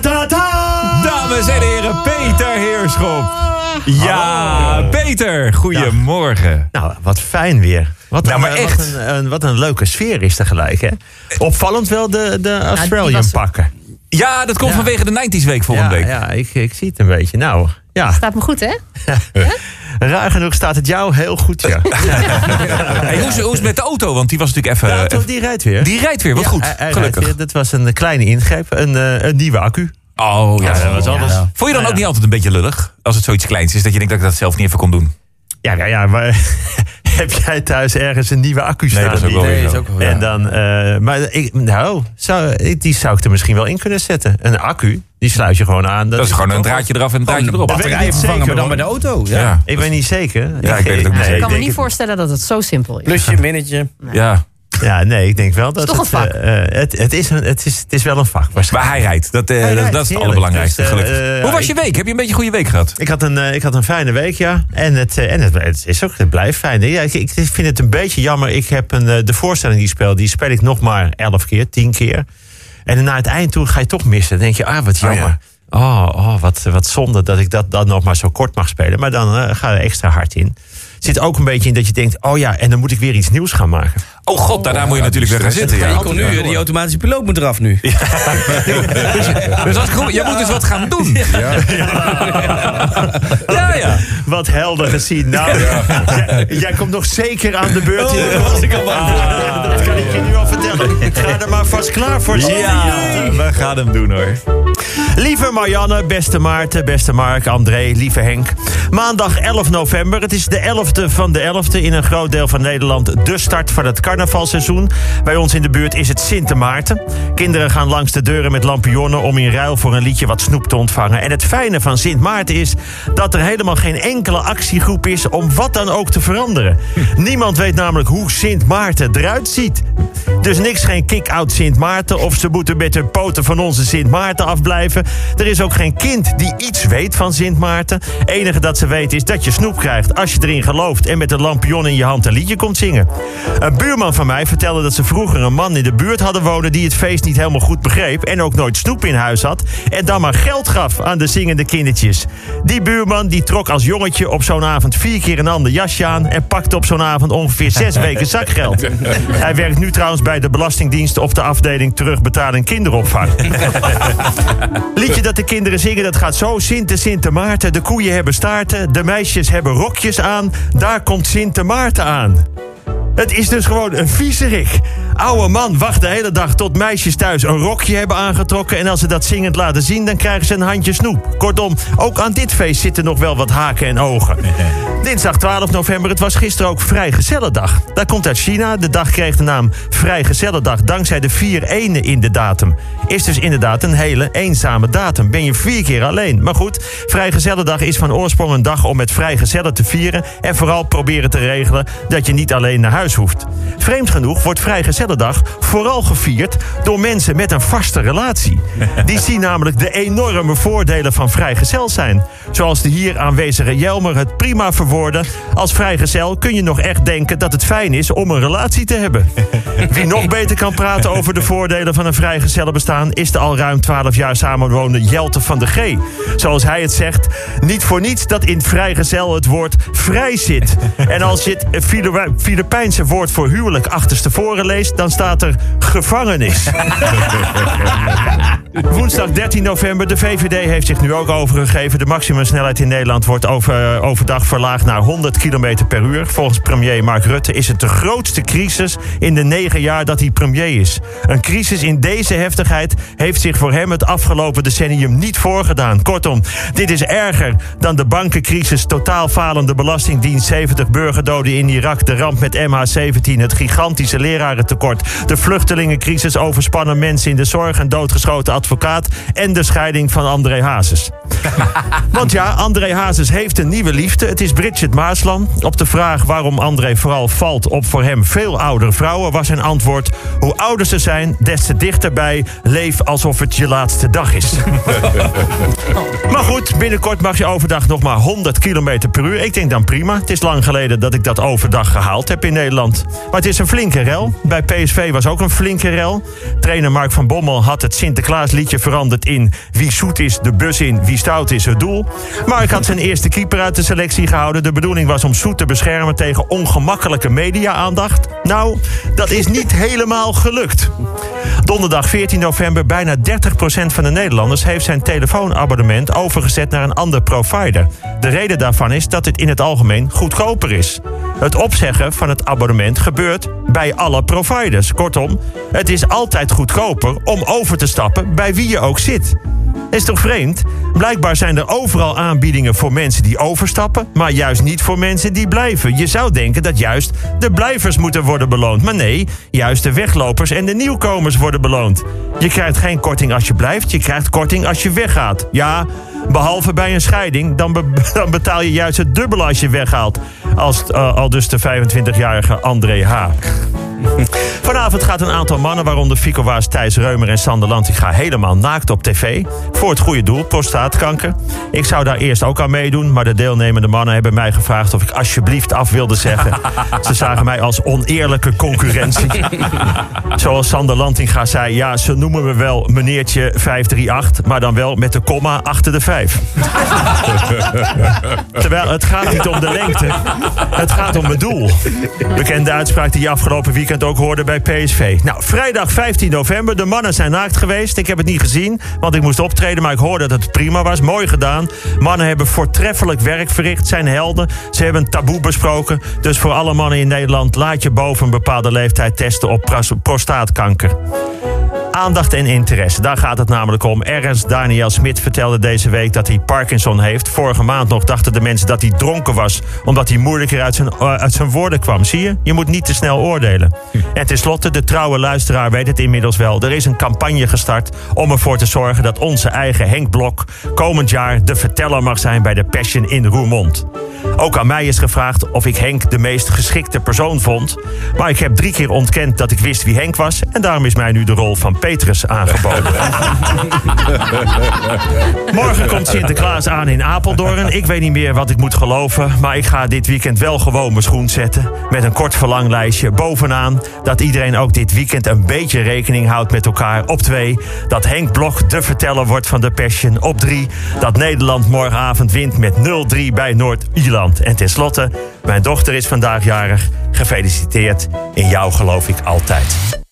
Ta ta! Dames en heren, Peter Heerschop. Ja, Peter, goedemorgen. Nou, wat fijn weer. Wat, Nou, maar een, echt. Wat een, een- wat een leuke sfeer is tegelijk, hè? Opvallend wel de, de Australian was- pakken. Ja, dat komt Ja. vanwege de 90s week volgende Ja, week. ja ik, ik zie het een beetje. Nou, ja. Staat me goed, hè? Raar genoeg staat het jou heel goed, ja. Hey, hoe, is, hoe is het met de auto? Want die was natuurlijk even... De auto, die rijdt weer. die rijdt weer, wat Ja, goed. hij- hij rijdt Gelukkig. weer. Dat was een kleine ingreep. Een, eh, een nieuwe accu. Oh, ja. dat was alles. Vond je dan Ja, ook ja. niet altijd een beetje lullig? Als het zoiets kleins is, dat je denkt dat ik dat zelf niet even kon doen? Ja, ja, ja maar heb jij thuis ergens een nieuwe accu staan? Nee, dat is ook wel weer Nee, zo. is ook wel, ja. En dan, eh, maar ik, nou, zou, die zou ik er misschien wel in kunnen zetten. Een accu, die sluit je gewoon aan. Dat is gewoon een draadje eraf en een draadje erop. Batterijen vervangen, zeker, maar dan met de auto. Ja. Ja, Ik weet niet zeker. Ja, ik weet het ook niet nee, zeker. Ik kan me niet het- voorstellen dat het zo simpel is. Plusje, minnetje. ja. Ja, nee, ik denk wel dat toch het, een vak? eh, eh, het, het, is een, het, is, het is wel een vak Maar waarschijnlijk. hij rijdt. Dat, eh, Hij dat, rijdt, dat is het allerbelangrijkste, Dus, gelukkig. Hoe was ik- je week? Heb je een beetje een goede week gehad? Ik had, een, eh, ik had een fijne week, ja. En het, en het, het is ook, het blijft fijn. Ja, ik, ik vind het een beetje jammer. Ik heb een, de voorstelling die ik speel, die speel ik nog maar elf keer, tien keer. En naar het eind toe ga je toch missen. Dan denk je, ah, wat Oh, jammer. Oh, oh wat, wat zonde dat ik dat dan nog maar zo kort mag spelen. Maar dan eh, ga je extra hard in. Zit ook een beetje in dat je denkt, oh ja, en dan moet ik weer iets nieuws gaan maken. Oh god, daarna moet je natuurlijk weer gaan zitten. Ja, Ja. ik nu, die automatische piloot moet eraf nu. Dus als ik goed, jij moet dus wat gaan doen. Ja, ja. Wat helder gezien. Nou, jij, jij komt nog zeker aan de beurt in de kort. Ah, dat kan ik je nu al vertellen. Ga er maar vast klaar voor zitten. Ja, we gaan hem doen hoor. Lieve Marianne, beste Maarten, beste Mark, André, lieve Henk. Maandag 11 november. Het is de 11e van de 11e in een groot deel van Nederland. De start van het carnavalseizoen. Bij ons in de buurt is het Sint Maarten. Kinderen gaan langs de deuren met lampionnen om in ruil voor een liedje wat snoep te ontvangen. En het fijne van Sint Maarten is dat er helemaal geen enkele actiegroep is om wat dan ook te veranderen. Niemand weet namelijk hoe Sint Maarten eruit ziet. Dus niks geen kick-out Sint Maarten of ze moeten met hun poten van onze Sint Maarten afblijven. Er is ook geen kind die iets weet van Sint Maarten. enige dat ze weet is dat je snoep krijgt als je erin gelooft en met een lampion in je hand een liedje komt zingen. Een buurman van mij vertelde dat ze vroeger een man in de buurt hadden wonen die het feest niet helemaal goed begreep en ook nooit snoep in huis had en dan maar geld gaf aan de zingende kindertjes. Die buurman die trok als jongetje op zo'n avond vier keer een ander jasje aan en pakte op zo'n avond ongeveer zes weken zakgeld. Hij werkt nu trouwens bij de Belastingdienst op de afdeling terugbetaling kinderopvang. Liedje dat de kinderen zingen, dat gaat zo. Sinte, Sinte Maarten, de koeien hebben staarten, de meisjes hebben rokjes aan. Daar komt Sinte Maarten aan. Het is dus gewoon een viezerik. Oude man wacht de hele dag tot meisjes thuis een rokje hebben aangetrokken... en als ze dat zingend laten zien, dan krijgen ze een handje snoep. Kortom, ook aan dit feest zitten nog wel wat haken en ogen. Dinsdag 12 november, het was gisteren ook Vrijgezellendag. Dat komt uit China. De dag kreeg de naam Vrijgezellendag dankzij de vier enen in de datum. Is dus inderdaad een hele eenzame datum. Ben je vier keer alleen. Maar goed, Vrijgezellendag is van oorsprong een dag om met vrijgezellen te vieren... en vooral proberen te regelen dat je niet alleen naar huis hoeft. Vreemd genoeg wordt Vrijgezellendag vooral gevierd door mensen met een vaste relatie. Die zien namelijk de enorme voordelen van vrijgezel zijn. Zoals de hier aanwezige Jelmer het prima verwoordde. Als vrijgezel kun je nog echt denken dat het fijn is om een relatie te hebben. Wie nog beter kan praten over de voordelen van een vrijgezellenbestaan... is de al ruim 12 jaar samenwonende Jelte van de G. Zoals hij het zegt, niet voor niets dat in vrijgezel het woord vrij zit. En als je het Fili- Filipijnse woord voor huwelijk achterstevoren leest... dan staat er gevangenis. Woensdag 13 november. De VVD heeft zich nu ook overgegeven. De maximumsnelheid in Nederland wordt over, overdag verlaagd naar 100 km per uur. Volgens premier Mark Rutte is het de grootste crisis in de negen jaar dat hij premier is. Een crisis in deze heftigheid heeft zich voor hem het afgelopen decennium niet voorgedaan. Kortom, dit is erger dan de bankencrisis, totaal falende belastingdienst, 70 burgerdoden in Irak, de ramp met MH17, het gigantische lerarentekort, de vluchtelingencrisis, overspannen mensen in de zorg, een doodgeschoten advocaat en de scheiding van André Hazes. Want ja, André Hazes heeft een nieuwe liefde. Het is Bridget Maasland. Op de vraag waarom André vooral valt op voor hem veel oudere vrouwen... was zijn antwoord, hoe ouder ze zijn, des te dichterbij... leef alsof het je laatste dag is. maar goed, binnenkort mag je overdag nog maar 100 km per uur. Ik denk dan prima. Het is lang geleden dat ik dat overdag gehaald heb in Nederland. Maar het is een flinke rel. Bij PSV was ook een flinke rel. Trainer Mark van Bommel had het Sinterklaasliedje veranderd in... Wie zoet is, de bus in, wie stout is, het doel. Mark had zijn eerste keeper uit de selectie gehouden. De bedoeling was om Soet te beschermen tegen ongemakkelijke media-aandacht. Nou, dat is niet helemaal gelukt. Donderdag 14 november, bijna 30% van de Nederlanders... heeft zijn telefoonabonnement overgezet naar een ander provider. De reden daarvan is dat het in het algemeen goedkoper is. Het opzeggen van het abonnement gebeurt bij alle providers. Kortom, het is altijd goedkoper om over te stappen bij wie je ook zit. Is toch vreemd? Blijkbaar zijn er overal aanbiedingen voor mensen die overstappen, maar juist niet voor mensen die blijven. Je zou denken dat juist de blijvers moeten worden beloond. Maar nee, juist de weglopers en de nieuwkomers worden beloond. Je krijgt geen korting als je blijft, je krijgt korting als je weggaat. Ja, behalve bij een scheiding, dan, dan betaal je juist het dubbele als je weghaalt. Als eh, al dus de 25-jarige André H. Vanavond gaat een aantal mannen, waaronder Fico Waas, Thijs Reumer en Sander Lantinga, helemaal naakt op tv. Voor het goede doel, prostaatkanker. Ik zou daar eerst ook aan meedoen, maar de deelnemende mannen hebben mij gevraagd of ik alsjeblieft af wilde zeggen. Ze zagen mij als oneerlijke concurrentie. Zoals Sander Lantinga zei, ja, ze noemen me wel meneertje 538, maar dan wel met de komma achter de 5. Terwijl het gaat niet om de lengte, het gaat om het doel. Bekende uitspraak die je afgelopen weekend ook hoorde bij PSV. Nou, vrijdag 15 november, de mannen zijn naakt geweest. Ik heb het niet gezien, want ik moest optreden, maar ik hoorde dat het prima was. Mooi gedaan. Mannen hebben voortreffelijk werk verricht, zijn helden. Ze hebben een taboe besproken. Dus voor alle mannen in Nederland, laat je boven een bepaalde leeftijd testen op prostaatkanker. Aandacht en interesse, daar gaat het namelijk om. Ernst Daniel Smit vertelde deze week dat hij Parkinson heeft. Vorige maand nog dachten de mensen dat hij dronken was... omdat hij moeilijker uit zijn, eh, uit zijn woorden kwam. Zie je? Je moet niet te snel oordelen. En tenslotte, de trouwe luisteraar weet het inmiddels wel. Er is een campagne gestart om ervoor te zorgen... dat onze eigen Henk Blok komend jaar de verteller mag zijn... bij de Passion in Roermond. Ook aan mij is gevraagd of ik Henk de meest geschikte persoon vond. Maar ik heb drie keer ontkend dat ik wist wie Henk was. En daarom is mij nu de rol van Petrus aangeboden. Morgen komt Sinterklaas aan in Apeldoorn. Ik weet niet meer wat ik moet geloven. Maar ik ga dit weekend wel gewoon mijn schoen zetten. Met een kort verlanglijstje bovenaan. Dat iedereen ook dit weekend een beetje rekening houdt met elkaar. Op twee, dat Henk Blok de verteller wordt van de Passion. Op drie, dat Nederland morgenavond wint met 0-3 bij Noord-Ierland. En tenslotte, mijn dochter is vandaag jarig. Gefeliciteerd. In jou geloof ik altijd.